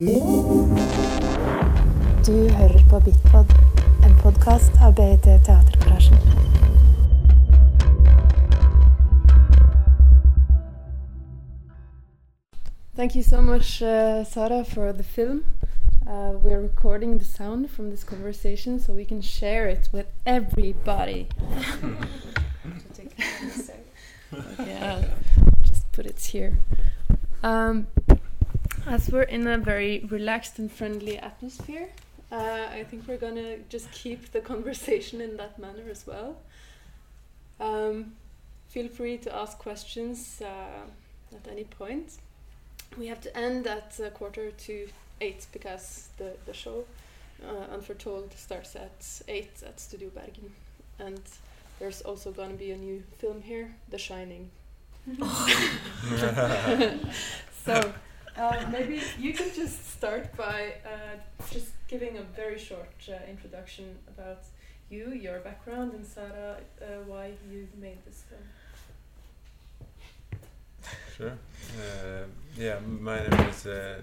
Du hører på Bitpod, en podkast av BIT Teatergarasjen. Thank you so much, uh, Sara, for the film. Uh, we're recording the sound from this conversation so we can share it with everybody. yeah, just put it here. Um, as we're in a very relaxed and friendly atmosphere, uh, I think we're gonna just keep the conversation in that manner as well. Um, feel free to ask questions uh, at any point. We have to end at a quarter to eight because the, the show, uh, Unforetold, starts at eight at Studio Bergen. And there's also going to be a new film here, The Shining. so uh, maybe you can just start by uh, just giving a very short uh, introduction about you, your background, and Sara, uh, why you made this film. Sure. Uh, yeah, my name is uh,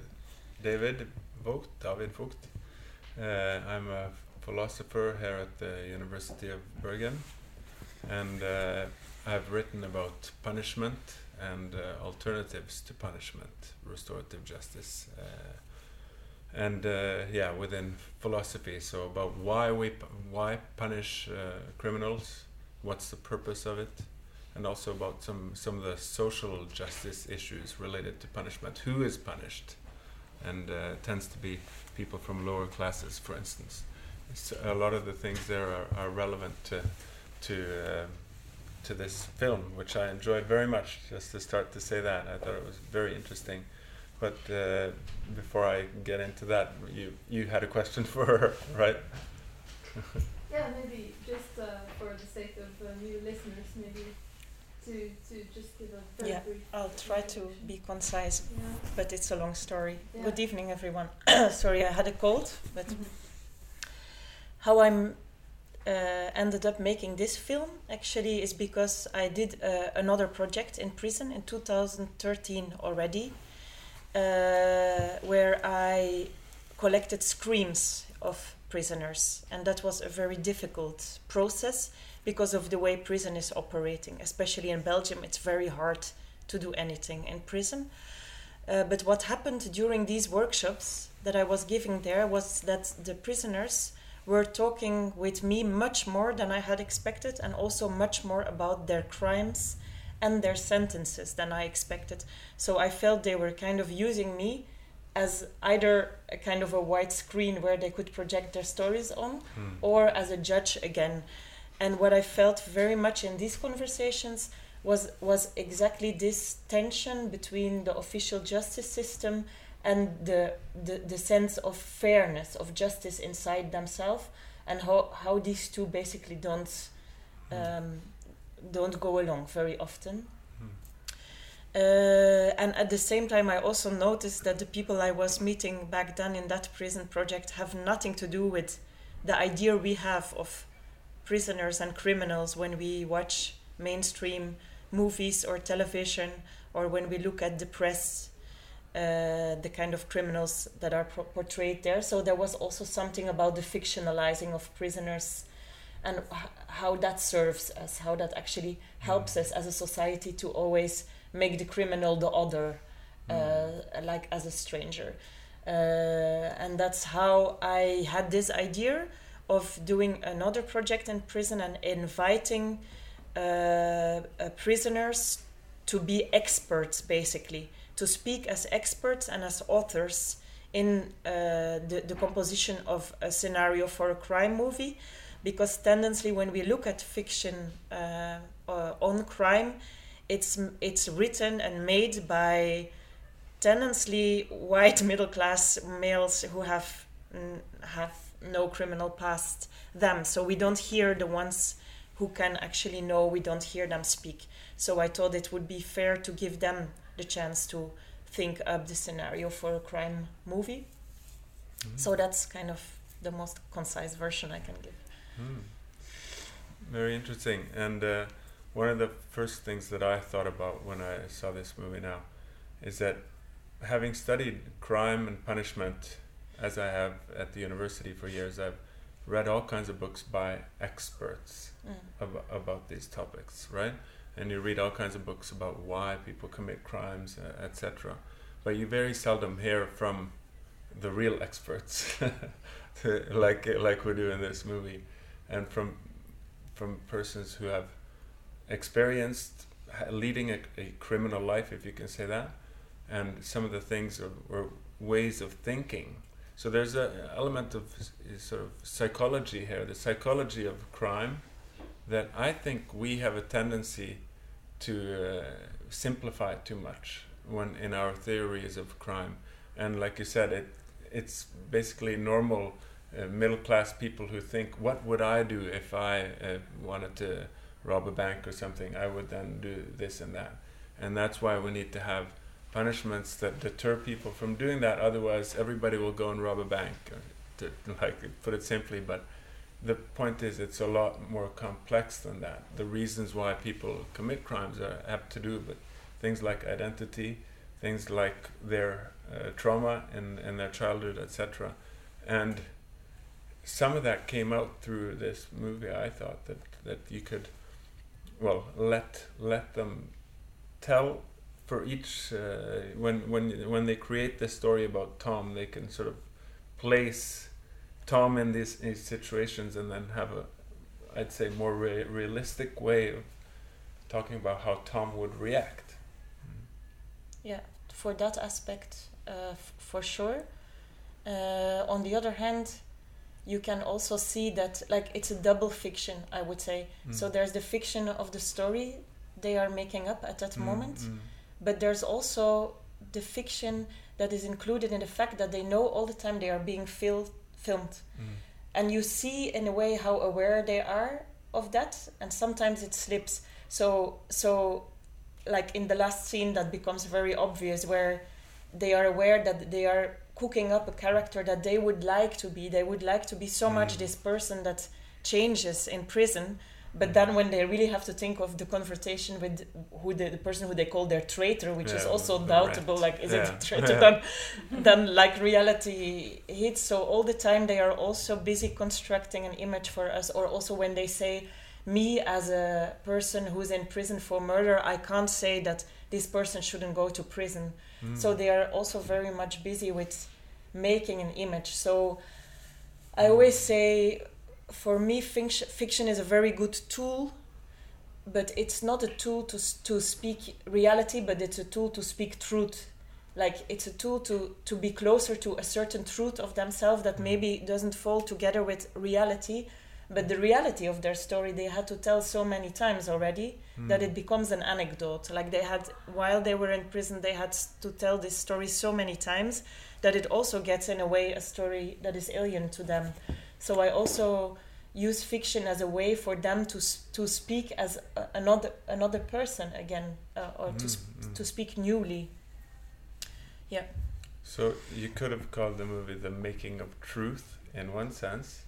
David Vogt, David Vogt. Uh, I'm a philosopher here at the University of Bergen, and I've written about punishment and uh, alternatives to punishment, restorative justice, uh, and yeah, within philosophy. So about why we why punish criminals, what's the purpose of it, and also about some some of the social justice issues related to punishment. Who is punished, and uh, tends to be people from lower classes, for instance. So a lot of the things there are, are relevant to to uh, to this film, which I enjoyed very much. Just to start to say that, I thought it was very interesting. But uh, before I get into that, you you had a question for her, right? yeah, maybe just uh, for the sake of uh, new listeners, maybe to, to just give a very yeah, brief I'll try to be concise, Yeah. but it's a long story. Yeah. Good evening, everyone. Sorry, I had a cold, but Mhm. how I'm uh, ended up making this film actually is because I did uh, another project in prison in 2013 already, uh, where I collected screams of prisoners, and that was a very difficult process because of the way prison is operating. Especially in Belgium, it's very hard to do anything in prison. Uh, but what happened during these workshops that I was giving there was that the prisoners were talking with me much more than I had expected, and also much more about their crimes and their sentences than I expected. So I felt they were kind of using me as either a kind of a white screen where they could project their stories on, Hmm. or as a judge again. And what I felt very much in these conversations was was exactly this tension between the official justice system and the, the, the sense of fairness of justice inside themselves and how, how these two basically don't um, don't go along very often Hmm. uh, and at the same time i also noticed that the people i was meeting back then in that prison project have nothing to do with the idea we have of prisoners and criminals when we watch mainstream movies or television or when we look at the press uh, the kind of criminals that are pro- portrayed there. So there was also something about the fictionalizing of prisoners and h- how that serves us how that actually helps us as a society to always make the criminal the other uh, like as a stranger. Uh, and that's how i had this idea of doing another project in prison and inviting uh, uh, prisoners to be experts basically to speak as experts and as authors in uh, the, the composition of a scenario for a crime movie because tendency when we look at fiction uh, uh, on crime it's it's written and made by tendency white middle class males who have mm, have no criminal past them. So we don't hear the ones who can actually know we don't hear them speak. So i thought it would be fair to give them the chance to think up the scenario for a crime movie Mhm. so that's kind of the most concise version i can give Hmm. Very interesting. And uh, one of the first things that I thought about when I saw this movie now is that having studied crime and punishment as I have at the university for years, I've read all kinds of books by experts Mm. ab- about these topics, right? And you read all kinds of books about why people commit crimes, uh, etc. But you very seldom hear from the real experts, like like we do in this movie, and from from persons who have experienced leading a, a criminal life, if you can say that, and some of the things or, or ways of thinking. So there's an element of sort of psychology here, the psychology of crime, that I think we have a tendency to uh, simplify too much when in our theories of crime. And like you said, it it's basically normal uh, middle class people who think, what would I do if I uh, wanted to rob a bank or something? I would then do this and that. And that's why we need to have punishments that deter people from doing that. Otherwise, everybody will go and rob a bank, to like put it simply. But the point is, it's a lot more complex than that. The reasons why people commit crimes are, apt to do with things like identity, things like their uh, trauma in, in their childhood, etc. And some of that came out through this movie. I thought that that you could, well, let let them tell for each uh, when when when they create the story about Tom, they can sort of place Tom in these, these situations and then have a, I'd say, more re- realistic way of talking about how Tom would react. Yeah, for that aspect, uh, f- for sure. Uh, on the other hand, you can also see that like it's a double fiction, I would say. So Mm. there's the fiction of the story they are making up at that Mm, moment, mm, but there's also the fiction that is included in the fact that they know all the time they are being fil- filmed. mm, and you see in a way how aware they are of that and sometimes it slips so so like in the last scene that becomes very obvious where they are aware that they are cooking up a character that they would like to be they would like to be so much Mm. this person that changes in prison but then when they really have to think of the confrontation with who the, the person who they call their traitor which is also doubtable rat. like is Yeah. it a traitor then then like reality hits so all the time they are also busy constructing an image for us or also when they say me as a person who's in prison for murder i can't say that this person shouldn't go to prison mm. so they are also very much busy with making an image so i always say for me fiction, fiction is a very good tool but it's not a tool to, to speak reality but it's a tool to speak truth. Like it's a tool to, to be closer to a certain truth of themselves that maybe doesn't fall together with reality but the reality of their story they had to tell so many times already that Mm. it becomes an anecdote. Like they had while they were in prison they had to tell this story so many times that it also gets in a way a story that is alien to them so i also use fiction as a way for them to to speak as another another person again uh, or to Mm, sp- mm. to speak newly Yeah. So you could have called the movie "The Making of Truth" in one sense,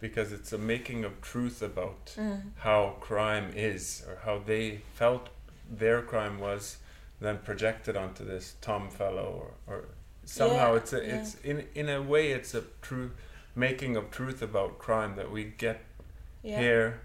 because it's a making of truth about mm. how crime is or how they felt their crime was, then projected onto this Tom fellow or, or somehow Yeah, it's a yeah. it's in in a way it's a true making of truth about crime that we get yeah here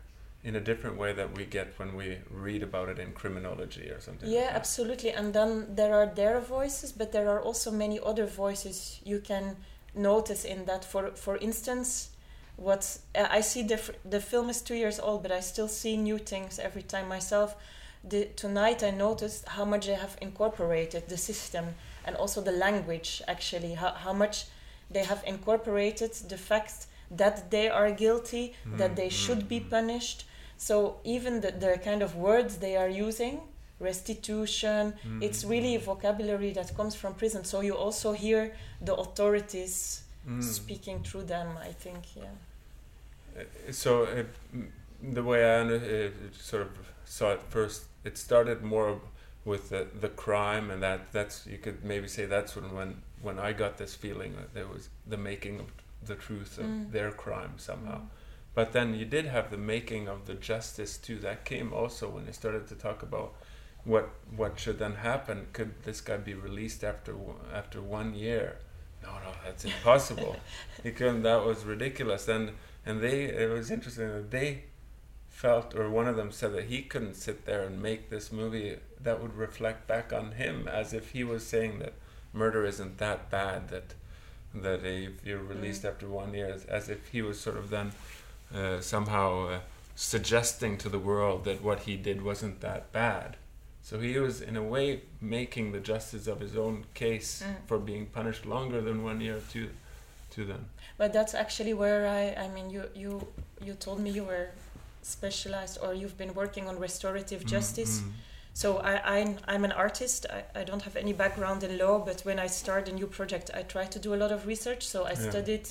in a different way that we get when we read about it in criminology or something. Yeah, like that. absolutely. And then there are their voices, but there are also many other voices you can notice in that. For for instance, what uh, I see the the film is two years old, but I still see new things every time myself. The, tonight I noticed how much they have incorporated the system and also the language. Actually, how how much they have incorporated the fact that they are guilty, that they Mm, should be punished. So even the, the kind of words they are using, restitution, Mm, it's really vocabulary that comes from prison. So you also hear the authorities Mm. speaking through them. I think, yeah. Uh, So uh, the way I under, uh, sort of saw it first, it started more with the, the crime, and that that's you could maybe say that's when when when I got this feeling that there was the making of the truth of Mm. their crime somehow. Mm. But then you did have the making of the justice too. That came also when they started to talk about what what should then happen? Could this guy be released after after one year? No, no, that's impossible. he couldn't. That was ridiculous. And and they it was interesting that they felt, or one of them said that he couldn't sit there and make this movie that would reflect back on him as if he was saying that murder isn't that bad that that if you're released mm. after one year, as, if he was sort of then uh, somehow uh, suggesting to the world that what he did wasn't that bad. So he was, in a way, making the justice of his own case mm. for being punished longer than one year to, to them. But that's actually where I, I mean, you, you, you told me you were specialized or you've been working on restorative mm, justice. Mm-hmm. So I, I'm, I'm an artist. I, I don't have any background in law, but when I start a new project, I try to do a lot of research. So I yeah. studied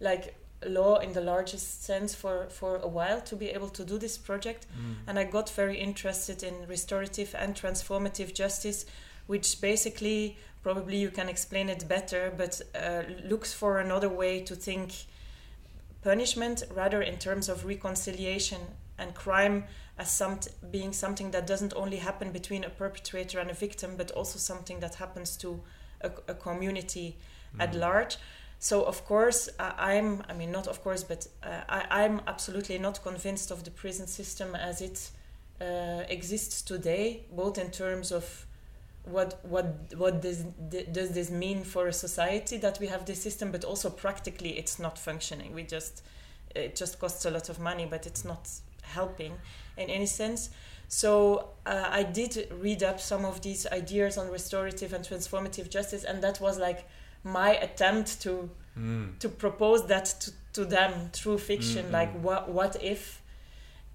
like law in the largest sense for, for a while to be able to do this project. Mm. And I got very interested in restorative and transformative justice, which basically, probably you can explain it better, but uh, looks for another way to think punishment rather in terms of reconciliation and crime as some being something that doesn't only happen between a perpetrator and a victim but also something that happens to a, a community mm. at large so of course uh, i'm i mean not of course but uh, I, i'm absolutely not convinced of the prison system as it uh, exists today both in terms of what what what does does this mean for a society that we have this system but also practically it's not functioning we just it just costs a lot of money but it's not helping in any sense so uh, i did read up some of these ideas on restorative and transformative justice and that was like my attempt to mm. to propose that to, to them through fiction mm-hmm. like what what if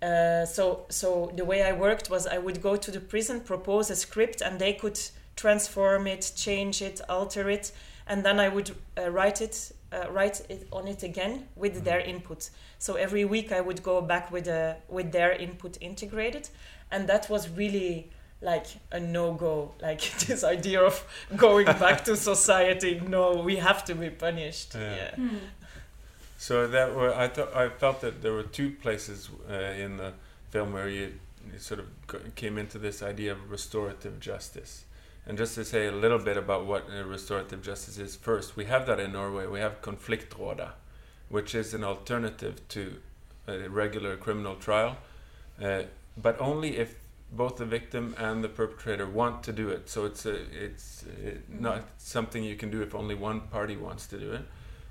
uh, so so the way I worked was I would go to the prison, propose a script, and they could transform it, change it, alter it, and then I would uh, write it uh, write it on it again with mm-hmm. their input. So every week I would go back with a with their input integrated, and that was really like a no go. Like this idea of going back to society. No, we have to be punished. Yeah. yeah. Hmm. So that were I thought I felt that there were two places uh, in the film where you, you sort of came into this idea of restorative justice. And just to say a little bit about what uh, restorative justice is first, we have that in Norway. We have konfliktrådet, which is an alternative to a regular criminal trial, uh, but only if both the victim and the perpetrator want to do it. So it's a, it's mm-hmm. not something you can do if only one party wants to do it.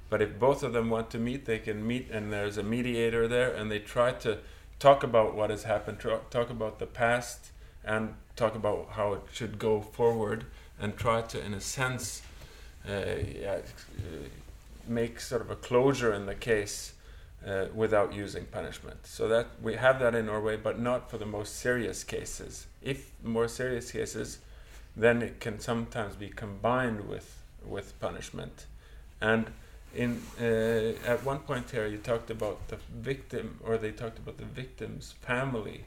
But if both of them want to meet, they can meet, and there's a mediator there, and they try to talk about what has happened, talk about the past, and talk about how it should go forward, and try to, in a sense, uh, yeah, make sort of a closure in the case uh, without using punishment. So that we have that in Norway, but not for the most serious cases. If more serious cases, then it can sometimes be combined with with punishment, and in uh, at one point here you talked about the victim or they talked about the victim's family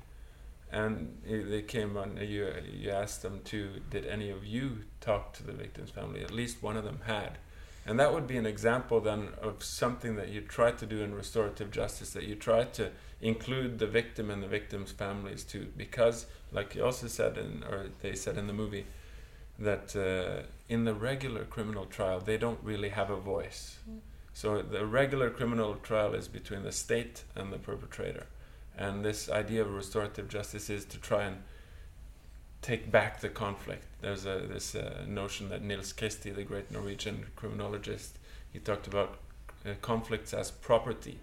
and they came on you you asked them to did any of you talk to the victim's family at least one of them had and that would be an example then of something that you try to do in restorative justice that you try to include the victim and the victim's families too because like you also said in or they said in the movie that uh, in the regular criminal trial they don't really have a voice. Mm. So the regular criminal trial is between the state and the perpetrator, and this idea of restorative justice is to try and take back the conflict. There's a this uh, notion that Nils Christie, the great Norwegian criminologist, he talked about uh, conflicts as property.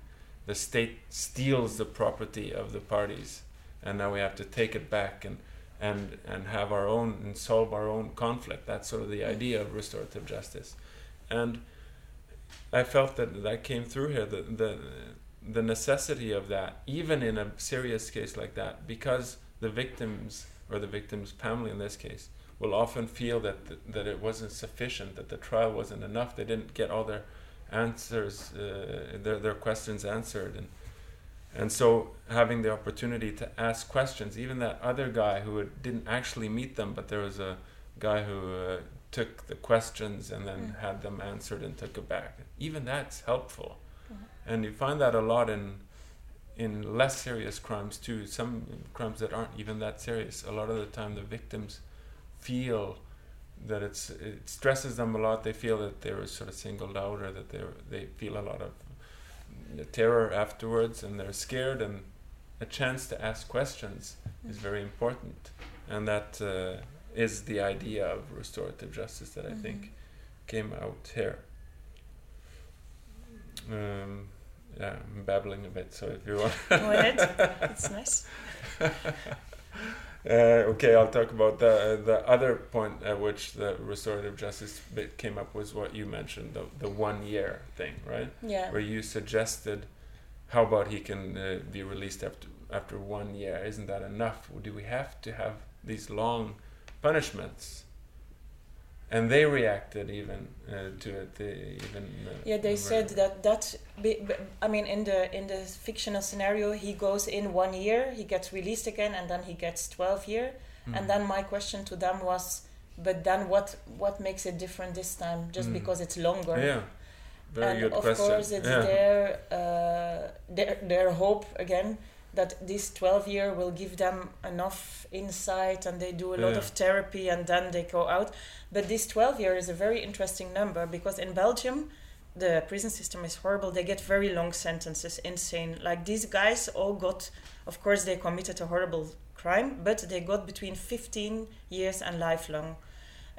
The state steals the property of the parties, and now we have to take it back and and and have our own and solve our own conflict. That's sort of the idea of restorative justice, and I felt that that came through here. The the the necessity of that, even in a serious case like that, because the victims or the victim's family in this case will often feel that th- that it wasn't sufficient, that the trial wasn't enough. They didn't get all their answers, uh, their their questions answered, and and so having the opportunity to ask questions, even that other guy who didn't actually meet them, but there was a guy who uh, took the questions and then mm. had them answered and took it back. Even that's helpful. And you find that a lot in in less serious crimes too. Some crimes that aren't even that serious. A lot of the time, the victims feel that it's it stresses them a lot. They feel that they were sort of singled out, or that they they feel a lot of terror afterwards, and they're scared. And a chance to ask questions is very important, and that uh, is the idea of restorative justice that I Mhm. think came out here. Um, yeah, I'm babbling a bit, so if you want. Go ahead. It's nice. Uh, okay, I'll talk about the the other point at which the restorative justice bit came up was what you mentioned the the one year thing, right? Yeah. Where you suggested, how about he can uh, be released after after one year? Isn't that enough? Do we have to have these long punishments? And they reacted even uh, to it. They even uh, Yeah, they said that that. I mean, in the in the fictional scenario, he goes in one year, he gets released again, and then he gets twelve year. Mm. And then my question to them was, but then what what makes it different this time? Just Mm. because it's longer. yeah, very and good of question. course, it's yeah. their uh, their their hope again that this twelve year will give them enough insight, and they do a lot Yeah. of therapy, and then they go out. But this twelve year is a very interesting number because in Belgium. The prison system is horrible. They get very long sentences, insane. Like these guys all got, of course, they committed a horrible crime, but they got between 15 years and lifelong,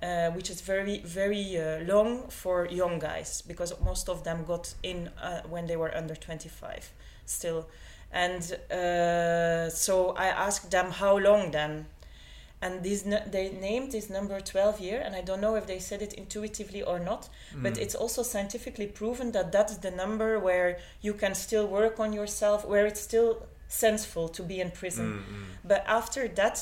uh, which is very, very uh, long for young guys because most of them got in uh, when they were under 25 still. And uh, so I asked them how long then. And these they named this number 12 year, and I don't know if they said it intuitively or not, but Mm. it's also scientifically proven that that's the number where you can still work on yourself, where it's still senseful to be in prison. Mm, mm, But after that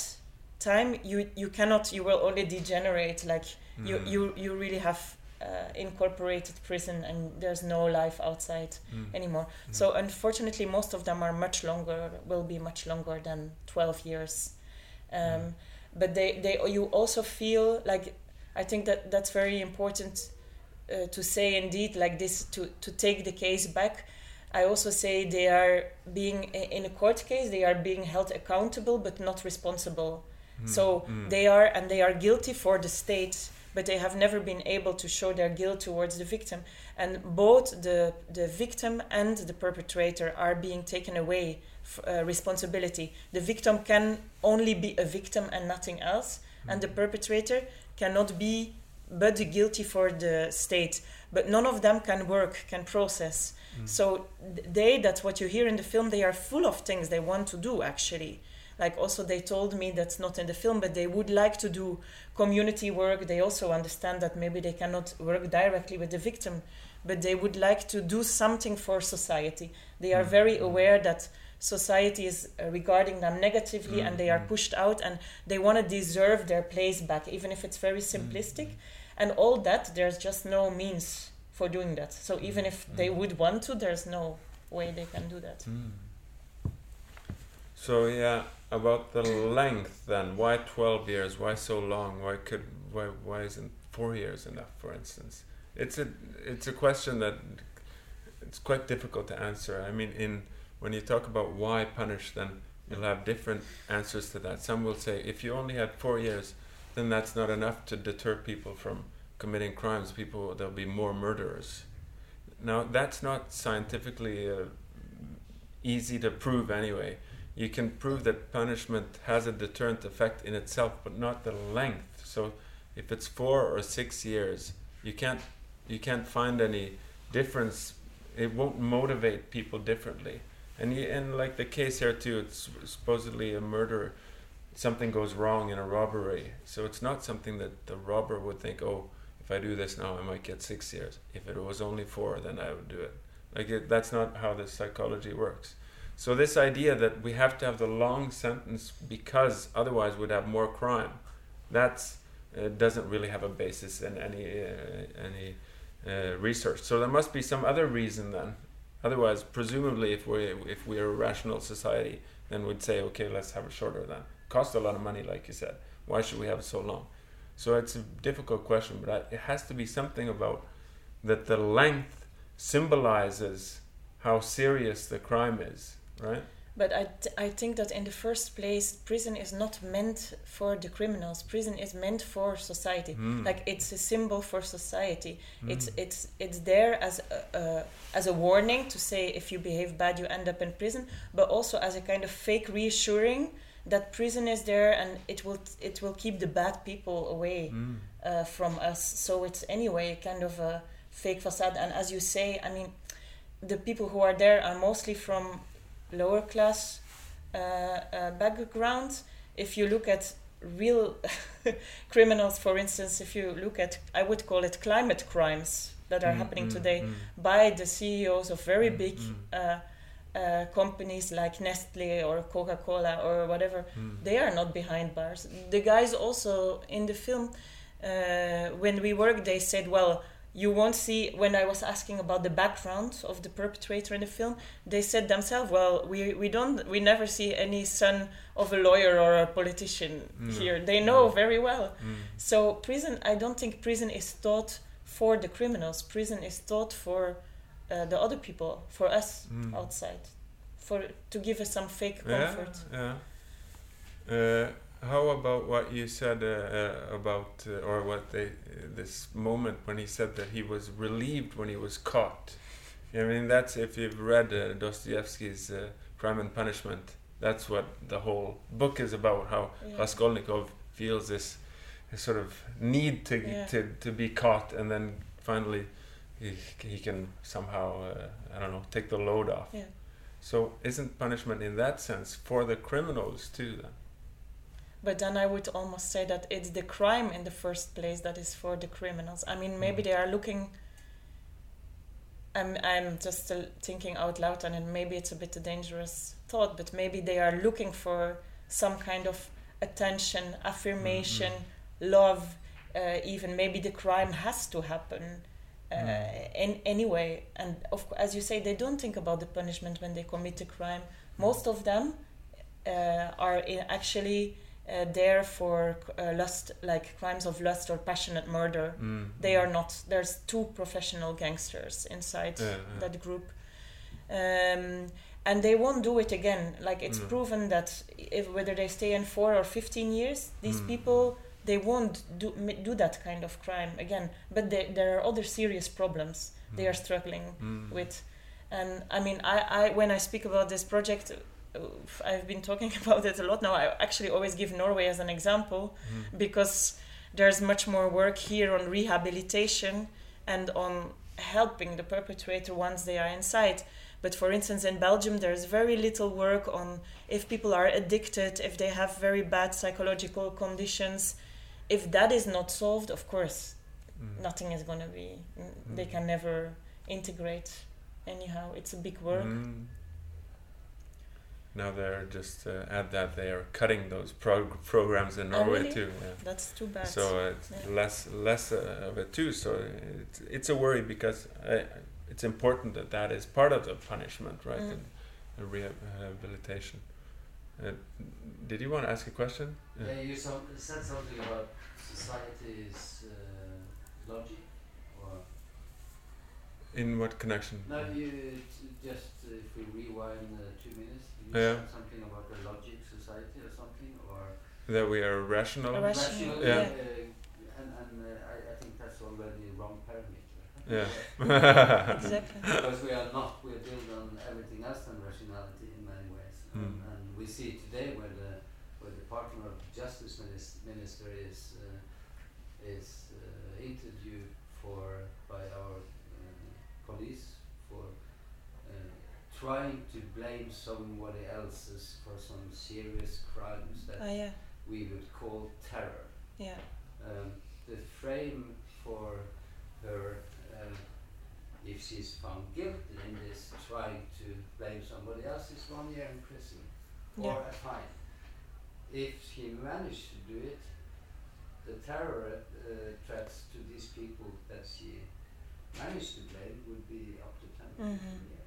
time, you you cannot. You will only degenerate. Like you mm, you you really have uh, incorporated prison, and there's no life outside mm, anymore. mm. So unfortunately, most of them are much longer. Will be much longer than twelve years. Um, Mm. But they they you also feel like I think that that's very important uh, to say indeed like this to to take the case back. I also say they are being in a court case they are being held accountable but not responsible. Mm, So mm. they are and they are guilty for the state, but they have never been able to show their guilt towards the victim. And both the the victim and the perpetrator are being taken away f- uh, responsibility. The victim can only be a victim and nothing else, and the perpetrator cannot be but guilty for the state. But none of them can work, can process. Mm. So they, that's what you hear in the film, they are full of things they want to do actually. Like also they told me that's not in the film, but they would like to do community work. They also understand that maybe they cannot work directly with the victim, but they would like to do something for society. They are Mm. very aware that society is uh, regarding them negatively and they are Mm. pushed out and they want to deserve their place back, even if it's very simplistic. And all that, there's just no means for doing that. So even if they Mm. would want to, there's no way they can do that. So yeah, about the length then. Why twelve years? Why so long? Why could why why isn't four years enough? For instance, it's a it's a question that it's quite difficult to answer. I mean, in when you talk about why punish, then you'll have different answers to that. Some will say if you only had four years, then that's not enough to deter people from committing crimes. People there'll be more murderers. Now that's not scientifically uh, easy to prove anyway. You can prove that punishment has a deterrent effect in itself, but not the length. So if it's four or six years, you can't you can't find any difference. It won't motivate people differently. And you, and like the case here too, it's supposedly a murder. Something goes wrong in a robbery, so it's not something that the robber would think, oh, if I do this now, I might get six years. If it was only four, then I would do it. Like it, that's not how the psychology works. So this idea that we have to have the long sentence because otherwise we'd have more crime, that uh, doesn't really have a basis in any uh, any uh, research. So there must be some other reason then. Otherwise, presumably, if we if we are a rational society, then we'd say, okay, let's have it shorter. Then cost a lot of money, like you said. Why should we have it so long? So it's a difficult question, but I, it has to be something about that the length symbolizes how serious the crime is. Right? But I, th- I think that in the first place, prison is not meant for the criminals. Prison is meant for society. Mm. Like it's a symbol for society. It's Mm. it's it's there as a, a as a warning to say if you behave bad, you end up in prison. But also as a kind of fake reassuring that prison is there and it will it will keep the bad people away Mm. uh, from us. So it's anyway kind of a fake facade. And as you say, I mean, the people who are there are mostly from lower class uh, uh, background. If you look at real criminals, for instance, if you look at, I would call it climate crimes that are Mm, happening mm, today mm. by the CEOs of very Mm, big mm. uh, uh, companies like Nestle or Coca Cola or whatever Mm. they are not behind bars. The guys also in the film, uh, when we worked, they said, well, you won't see, when I was asking about the background of the perpetrator in the film, they said themselves, well, we, we don't, we never see any son of a lawyer or a politician No, here. They know no. very well. Mm. So prison, I don't think prison is thought for the criminals. Prison is thought for uh, the other people, for us Mm. outside, for to give us some fake Yeah, comfort. yeah. Uh, how about what you said uh, about, uh, or what they, uh, this moment when he said that he was relieved when he was caught? I mean, that's if you've read uh, Dostoevsky's uh, Crime and Punishment. That's what the whole book is about. How Yeah. Raskolnikov feels this, this sort of need to, Yeah. to to be caught, and then finally he, he can somehow uh, I don't know take the load off. Yeah. So isn't punishment in that sense for the criminals too then? But then I would almost say that it's the crime in the first place that is for the criminals. I mean, maybe Mm. they are looking. I'm I'm just thinking out loud, and maybe it's a bit a dangerous thought, but maybe they are looking for some kind of attention, affirmation, love. Uh, even maybe the crime has to happen uh, Mm. in anyway. And of as you say, they don't think about the punishment when they commit a crime. Most of them uh, are in actually uh, there for uh, lust, like crimes of lust or passionate murder. Mm. They are not. There's two professional gangsters inside Yeah, yeah. that group, um, and they won't do it again. Like it's Mm. proven that if whether they stay in four or fifteen years, these Mm. people they won't do do that kind of crime again. But they, there are other serious problems they are struggling Mm. with and i mean i, I when i speak about this project i've been talking about it a lot now i actually always give norway as an example Mm. because there's much more work here on rehabilitation and on helping the perpetrator once they are inside but for instance in belgium there's very little work on if people are addicted if they have very bad psychological conditions if that is not solved of course Mm. nothing is going to be n- they Mm. can never integrate anyhow it's a big work Mm. Now they're just uh, at that they are cutting those prog- programs in Oh, Norway really? too. Yeah. that's too bad So it's Yeah. less less uh, of it too. So it's, it's a worry because I, it's important that that is part of the punishment, right? Mm. And the rehabilitation. Uh, did you want to ask a question? Yeah, you some, said something about society's uh, logic, or In what connection? no? You t- just uh, if we rewind uh, two minutes, you Yeah. said something about the logic society or something, or That we are rational. A rational, rational, yeah. uh, and and uh, I, I think that's already wrong parameter. Yeah. exactly because we are not, we are built on everything else than rationality in many ways. And, Mm. and we see today where the where the partner of justice minis- minister is uh, is uh, interviewed for by our uh, police for uh, trying to blame somebody else's for some serious crimes that ah yeah we would call terror. yeah Um, the frame for her, um, if she's found guilty in this trying to blame somebody else, is one year in prison or a fine. If she managed to do it, the terror uh, threats to these people that she managed to blame would be up to 10 to 15 Mhm. years.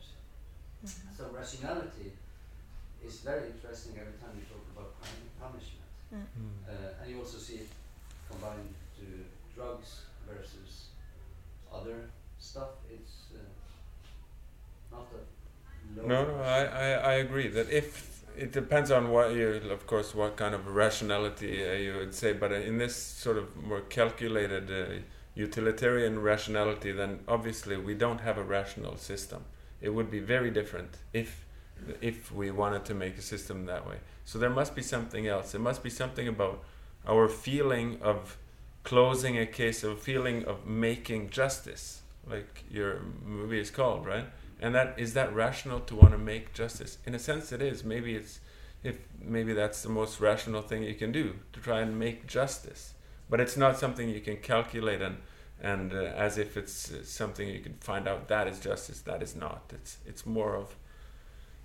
Rationality is very interesting every time you talk about crime and punishment. Mm. Mm. Uh, and you also see it combined to drugs versus other stuff. It's uh, not a low. No, no, I, I, I agree that if it depends on what you, of course, what kind of rationality uh, you would say, but in this sort of more calculated uh, utilitarian rationality, then obviously we don't have a rational system. It would be very different if if we wanted to make a system that way. So there must be something else. There must be something about our feeling of closing a case, a feeling of making justice, like your movie is called, right? And that is that rational to want to make justice. In a sense, it is. Maybe it's if maybe that's the most rational thing you can do to try and make justice. But it's not something you can calculate and and uh, as if it's uh, something you can find out that is justice. That is not. It's it's more of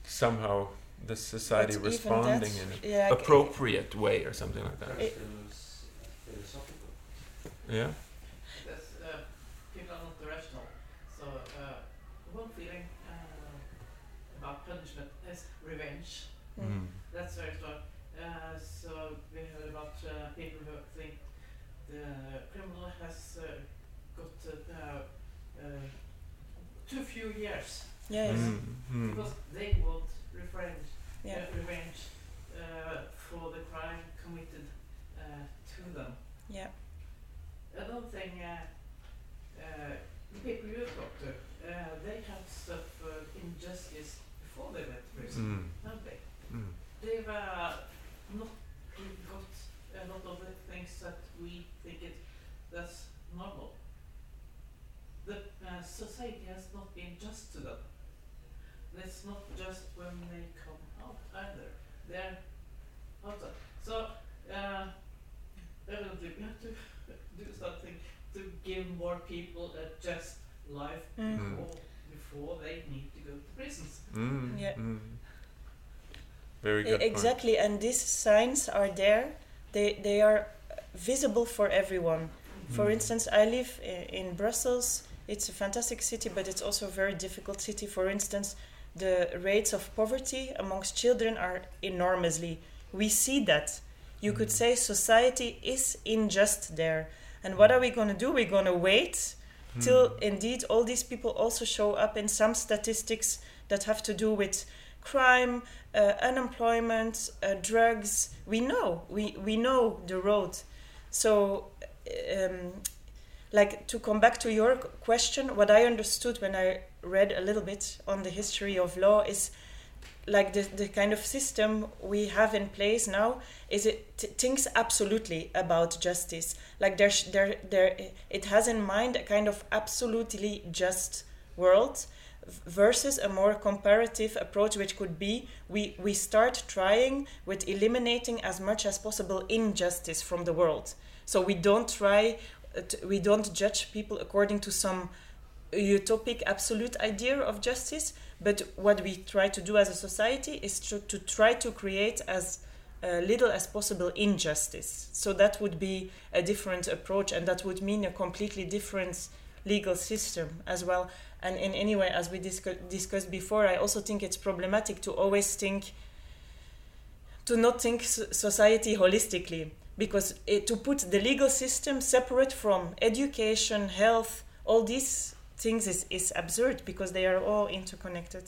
somehow the society But responding that- in an yeah, appropriate way or something like that. It- philosophical. Yeah. That's, uh, people are not rational. So uh, one feeling uh, about punishment is revenge. Mm. That's very strong. Uh, so we heard about uh, people who think the criminal has uh, got uh, uh, too few years yes. Mm, mm. because they want revenge, yeah. uh, revenge uh, for the crime committed uh, to them. Yeah. Another thing, uh, uh, the people you talk to, uh, they have suffered injustice before they went to prison, Mm, haven't they? mm. They've uh, not got a lot of the things that we think it that's normal. The society has not been just to them. It's not just when they come out either. They're outside. So uh, evidently we have to do something to give more people a just life Mm. Before, before they need to go to prisons. Mm, Yeah. mm. Very good. point. Exactly, and these signs are there. They they are visible for everyone. For Mm. instance, I live i- in Brussels. It's a fantastic city, but it's also a very difficult city. For instance, the rates of poverty amongst children are enormously. We see that. You could Mm. say society is unjust there. And what are we going to do? We're going to wait till Mm. indeed all these people also show up in some statistics that have to do with crime, uh, unemployment, uh, drugs. We know, we, we know the road. So, um, like to come back to your question, what I understood when I read a little bit on the history of law is like the, the kind of system we have in place now is it thinks absolutely about justice. Like there's there there it has in mind a kind of absolutely just world versus a more comparative approach which could be we we start trying with eliminating as much as possible injustice from the world. So we don't try we don't judge people according to some utopic absolute idea of justice but what we try to do as a society is to, to try to create as uh, little as possible injustice. So that would be a different approach, and that would mean a completely different legal system as well. And in any way, as we discu- discussed before, I also think it's problematic to always think, to not think society holistically, because it, to put the legal system separate from education, health, all these things is, is absurd because they are all interconnected.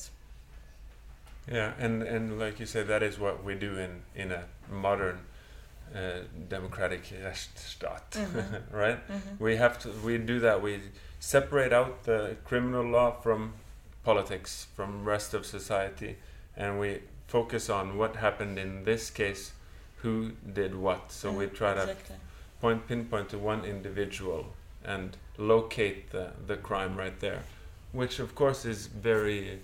Yeah, and, and like you said, that is what we do in, in a modern uh, democratic Rechtsstaat, Mhm. right? Mm-hmm. We have to we do that. We separate out the criminal law from politics, from rest of society, and we focus on what happened in this case, who did what. So we try to point pinpoint to one individual and locate the, the crime right there which of course is very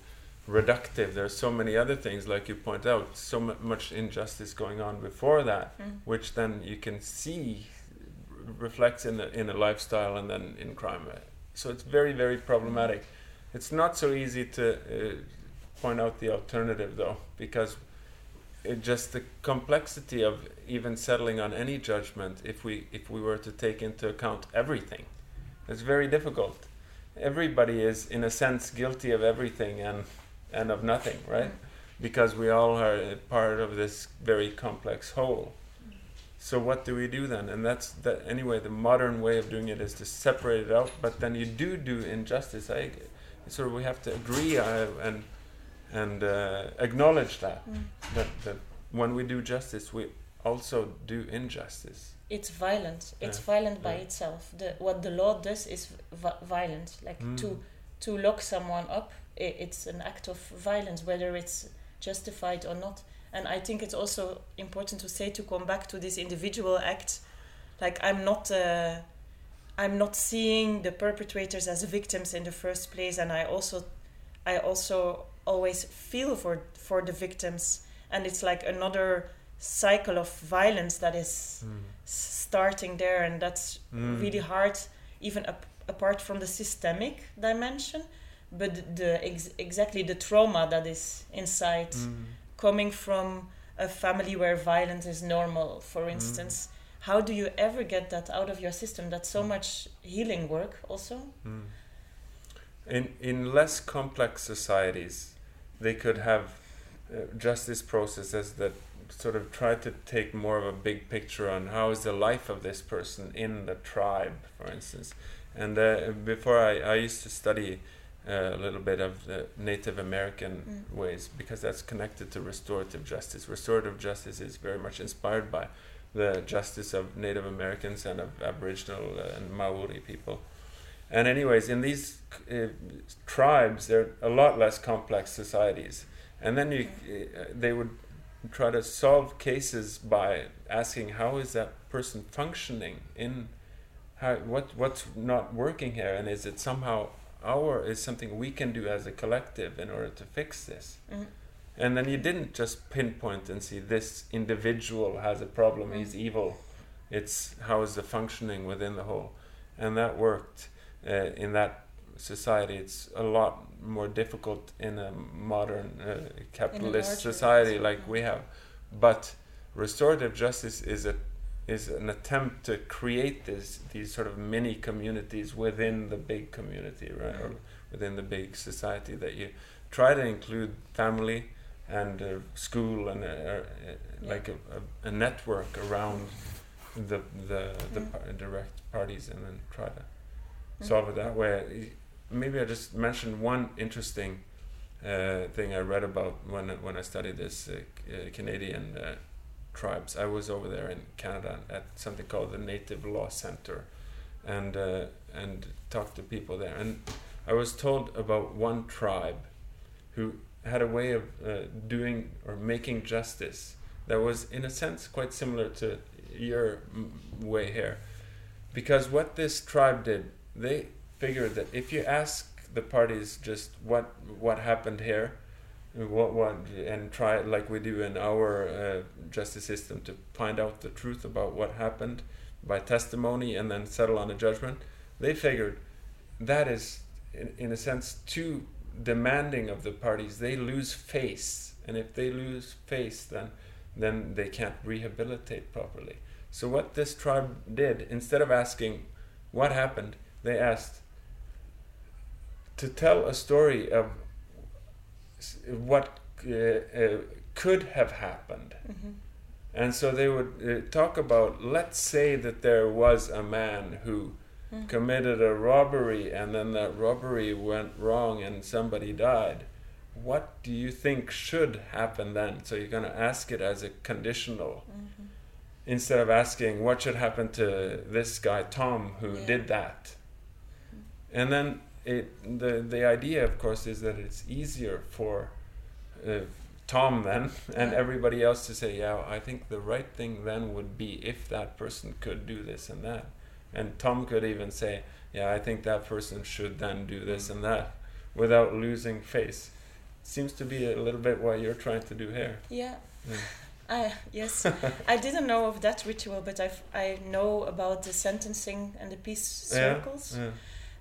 reductive There are so many other things like you point out so mu- much injustice going on before that Mm. which then you can see r- reflects in the, in a lifestyle and then in crime so it's very very problematic it's not so easy to uh, point out the alternative though because it just the complexity of even settling on any judgment if we if we were to take into account everything it's very difficult. Everybody is in a sense guilty of everything and and of nothing right? Because we all are part of this very complex whole. So what do we do then? And that's that anyway the modern way of doing it is to separate it out but then you do do injustice. I sort of we have to agree uh, and and uh, acknowledge that, Mm. that that when we do justice, we also do injustice. It's violent. It's Yeah. violent by Yeah. itself. The what the law does is vi- violent. Like Mm. to to lock someone up, it's an act of violence, whether it's justified or not. And I think it's also important to say to come back to this individual act. Like I'm not. Uh, I'm not seeing the perpetrators as victims in the first place, and I also, I also always feel for for the victims, and it's like another cycle of violence that is Mm. starting there, and that's Mm. really hard, even ap- apart from the systemic dimension, but the ex- exactly the trauma that is inside, Mm. coming from a family where violence is normal, for instance. How do you ever get that out of your system? That's so much healing work, also. Mm. In in less complex societies, they could have uh, justice processes that sort of try to take more of a big picture on how is the life of this person in the tribe, for instance. And uh, before I, I used to study uh, a little bit of the Native American Mm. ways because that's connected to restorative justice. Restorative justice is very much inspired by the justice of Native Americans and of Aboriginal uh, and Maori people. And anyways, in these uh, tribes, they're a lot less complex societies. And then you, uh, they would try to solve cases by asking how is that person functioning in how what what's not working here and is it somehow our is something we can do as a collective in order to fix this Mhm. and then you didn't just pinpoint and see this individual has a problem Mm. he's evil it's how is the functioning within the whole and that worked in that society it's a lot more difficult in a modern uh, capitalist society like we have but restorative justice is a is an attempt to create this these sort of mini communities within the big community right or within the big society that you try to include family and uh, school and uh, uh, like a, a, a network around the the, the Mm. par- direct parties and then try to. Solve it that way maybe I just mentioned one interesting uh, thing I read about when when I studied this uh, uh, Canadian uh, tribes. I was over there in Canada at something called the Native Law Center, and uh, and talked to people there. And I was told about one tribe who had a way of uh, doing or making justice that was, in a sense, quite similar to your way here, because what this tribe did, they figured that if you ask the parties just what what happened here what what and try like we do in our uh, justice system to find out the truth about what happened by testimony and then settle on a judgment they figured that is in, in a sense too demanding of the parties. They lose face and if they lose face then then they can't rehabilitate properly. So what this tribe did instead of asking what happened they asked to tell a story of what uh, uh, could have happened. Mhm. And so they would uh, talk about, let's say that there was a man who Mm. committed a robbery and then that robbery went wrong and somebody died. What do you think should happen then? So you're going to ask it as a conditional Mhm. instead of asking what should happen to this guy Tom who Yeah. did that. And then it the the idea of course is that it's easier for uh, Tom then and Yeah. everybody else to say yeah I think the right thing then would be if that person could do this and that and Tom could even say yeah I think that person should then do this and that without losing face seems to be a little bit what you're trying to do here Yeah. Yeah. I, yes, I didn't know of that ritual, but I've, I know about the sentencing and the peace Yeah, circles. yeah.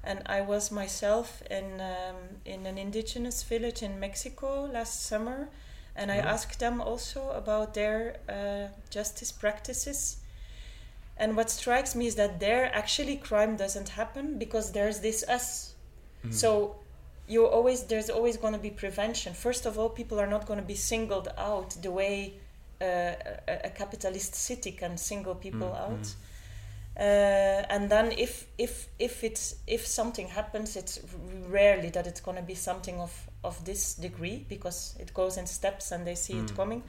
And I was myself in um, in an indigenous village in Mexico last summer, and I Mhm. asked them also about their uh, justice practices. And what strikes me is that there actually crime doesn't happen because there's this us. Mhm. So you always there's always going to be prevention. First of all, people are not going to be singled out the way uh, a, a capitalist city can single people Mm, out. mm. Uh, and then if if if it's if something happens, it's rarely that it's gonna be something of of this degree because it goes in steps and they see it Mm. coming.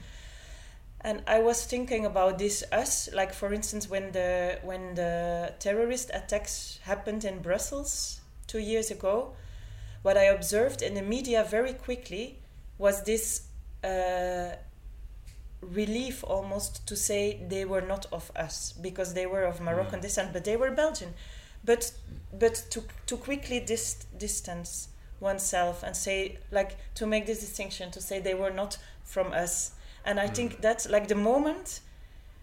And I was thinking about this us, like for instance, when the when the terrorist attacks happened in Brussels two years ago, what I observed in the media very quickly was this uh, relief almost to say they were not of us because they were of Moroccan Mm. descent, but they were Belgian. But but to to quickly dis- distance oneself and say like to make this distinction to say they were not from us, and I think Mm. that's like the moment.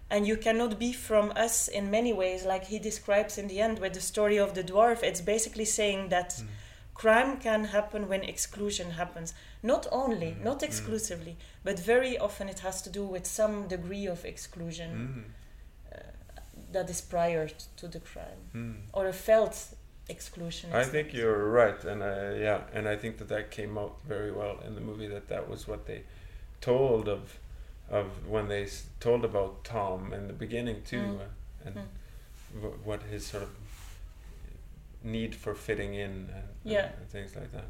And you cannot be from us in many ways, like he describes in the end with the story of the dwarf. It's basically saying that Mm. Crime can happen when exclusion happens not only Mm, not mm. exclusively but very often it has to do with some degree of exclusion Mm. uh, that is prior t- to the crime Mm. or a felt exclusion I think you're right, and uh, yeah, and I think that that came out very well in the movie. That that was what they told of of when they s- told about Tom in the beginning too, Mm. uh, and Mm. wh- what his sort of need for fitting in and, Yeah. and things like that.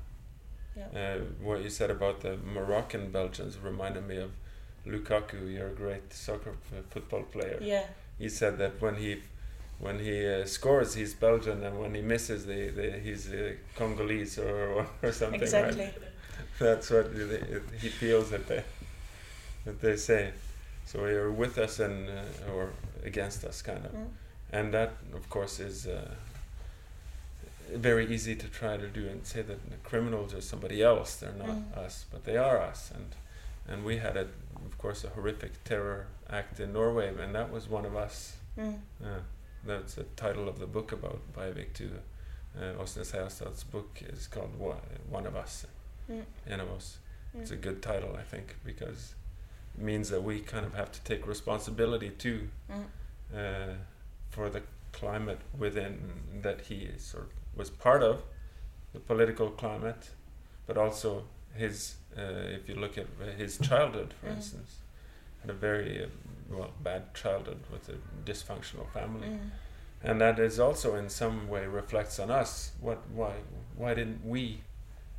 Yeah. Uh, what you said about the Moroccan Belgians reminded me of Lukaku, your great soccer football player. yeah He said that when he when he uh, scores, he's Belgian, and when he misses, they, they, he's uh, Congolese or or something. exactly Right? That's what they, he feels that they that they say. So you're with us and uh, or against us, kind of. Mm. And that, of course, is uh, very easy to try to do and say that the criminals are somebody else. They're not Mm. us, but they are us. And and we had, a, of course, a horrific terror act in Norway, and that was one of us. Mm. Yeah, that's the title of the book about Breivik too. Uh, Åsne Seierstad's book is called One, One of Us, Mm. En of Us. It's a Mm. good title, I think, because it means that we kind of have to take responsibility too Mm. uh, for the climate within that he is, sort of was part of, the political climate, but also his. Uh, if you look at his childhood, for Mm. instance, had a very uh, well bad childhood with a dysfunctional family, Mm. and that is also in some way reflects on us. What why why didn't we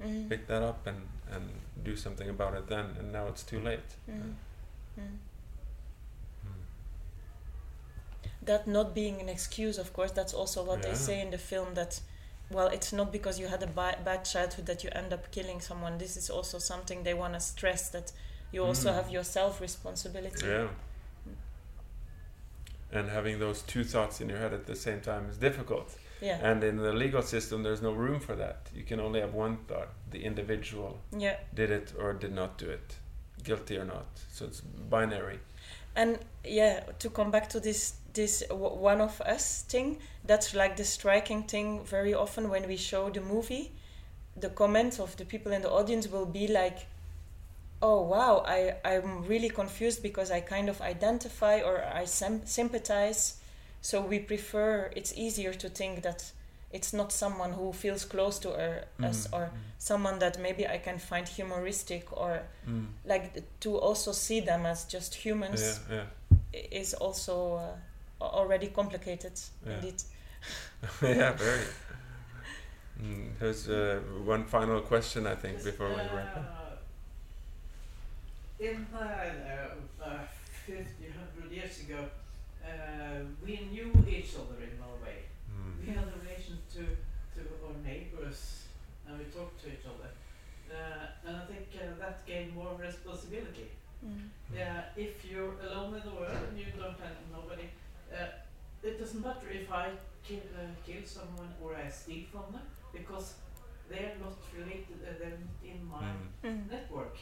Mm. pick that up and and do something about it then? And now it's too late. Mm. Mm. Mm. that not being an excuse of course that's also what they say in the film that well it's not because you had a ba- bad childhood that you end up killing someone this is also something they want to stress that you also Mm. have your self responsibility Yeah. And having those two thoughts in your head at the same time is difficult. yeah And in the legal system, there's no room for that. You can only have one thought: the individual yeah did it or did not do it, guilty or not. So it's binary. and yeah to come back to this this w- one of us thing that's like the striking thing very often when we show the movie the comments of the people in the audience will be like oh wow i i'm really confused because i kind of identify or i sym- sympathize so we prefer it's easier to think that it's not someone who feels close to us Mm, or someone that maybe i can find humoristic or mm. like to also see them as just humans Yeah, yeah. is also uh, already complicated Yeah. indeed yeah, very. Mm, there's uh, one final question, I think, before we wrap up. Uh, In uh, uh, uh, 50, 100 years ago, uh, we knew each other in Norway. We Mm. had a relation to, to our neighbors and we talked to each other. Uh, and I think uh, that gave more responsibility. Mm. Yeah, if you're alone in the world and you don't have nobody, uh, it doesn't matter if I kill, uh, kill someone or I steal from them because they're not related, uh, they're not in my Mm. Mm. network.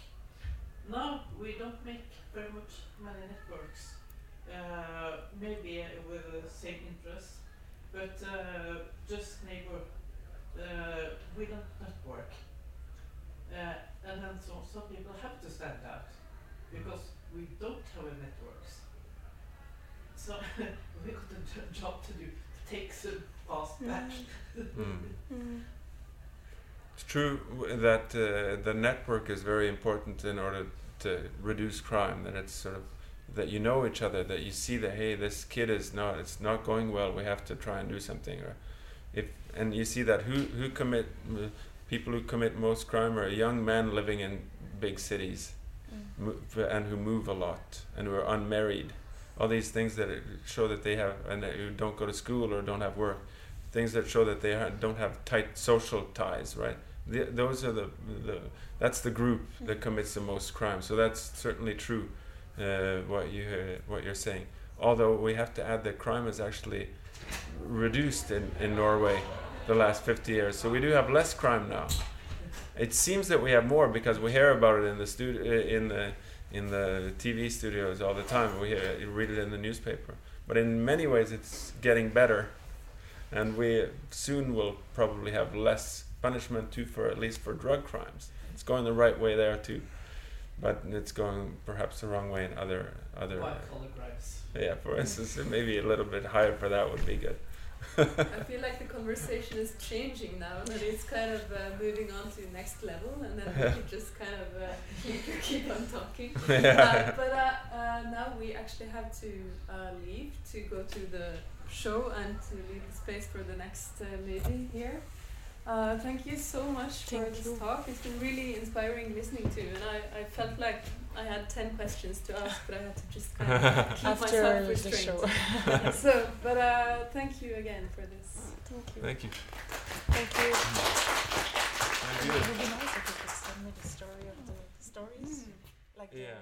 Now we don't make very much many networks, uh, maybe uh, with the same interests, but uh, just neighbor, uh, we don't network. Uh, and then so some people have to stand out because we don't have a networks. So we got a jo- job to do to take some fast back. Mm. Mm. It's true that uh, the network is very important in order to reduce crime. That it's sort of that you know each other, that you see that hey, this kid is not it's not going well. We have to try and do something. Or if and you see that who who commit people who commit most crime are young men living in big cities, Mm. and who move a lot and who are unmarried. All these things that show that they have and that who don't go to school or don't have work, things that show that they don't have tight social ties. Right. The, those are the the that's the group that commits the most crime. So that's certainly true. Uh, what you uh, what you're saying. Although we have to add that crime is actually reduced in, in Norway the last 50 years. So we do have less crime now. It seems that we have more because we hear about it in the studio in the in the TV studios all the time. We hear, read it in the newspaper. But in many ways, it's getting better, and we soon will probably have less punishment too for at least for drug crimes. It's going the right way there too, but it's going perhaps the wrong way in other other. White collar crimes. Yeah, for instance, maybe a little bit higher for that would be good. I feel like the conversation is changing now, that it's kind of uh, moving on to the next level, and then we could just kind of uh, keep, keep on talking. Uh, but uh, uh, now we actually have to uh, leave to go to the show and to leave the space for the next uh, lady here. Uh, thank you so much thank for this you. talk. It's been really inspiring listening to, and I, I felt like I had 10 questions to ask, but I had to just kind of keep After myself restrained. so, but uh, thank you again for this. Thank you. Thank you. Thank you. Thank you. It would be nice if you could send me the story of the stories. Mm. Like yeah.